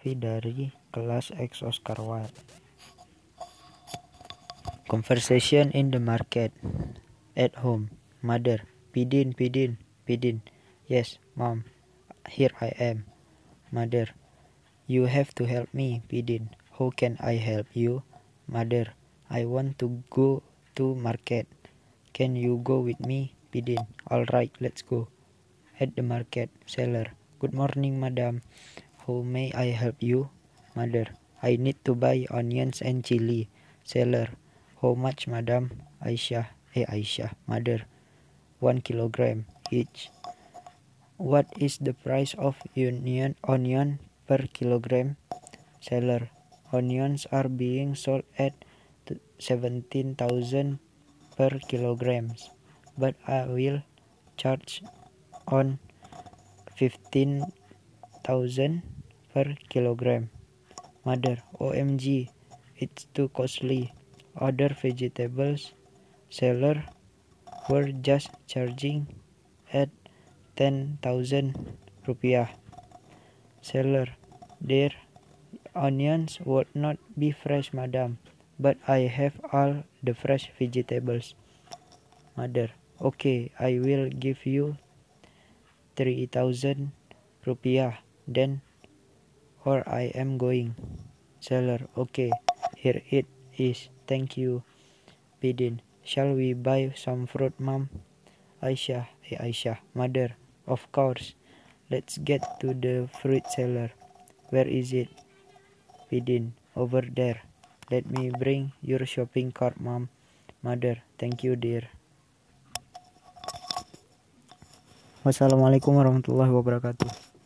Lutfi dari kelas X Oscar Wilde. Conversation in the market. At home. Mother. Pidin, Pidin, Pidin. Yes, mom. Here I am. Mother. You have to help me, Pidin. How can I help you? Mother. I want to go to market. Can you go with me, Pidin? All right, let's go. At the market, seller. Good morning, madam. How may I help you? Mother. I need to buy onions and chili. Seller. How much, madam? Aisha. Eh, Aisha. Mother. One kilogram each. What is the price of onion onion per kilogram? Seller. Onions are being sold at 17,000 per kilograms, but I will charge on 15,000 per kilogram. Mother, OMG, it's too costly. Other vegetables seller were just charging at 10,000 rupiah. Seller, their onions would not be fresh, madam, but I have all the fresh vegetables. Mother, okay, I will give you 3000 rupiah then or I am going. Seller, okay, here it is. Thank you. Bidin, shall we buy some fruit, mom? Aisha, hey Aisha, mother, of course. Let's get to the fruit seller. Where is it? Bidin, over there. Let me bring your shopping cart, mom. Mother, thank you, dear. Wassalamualaikum warahmatullahi wabarakatuh.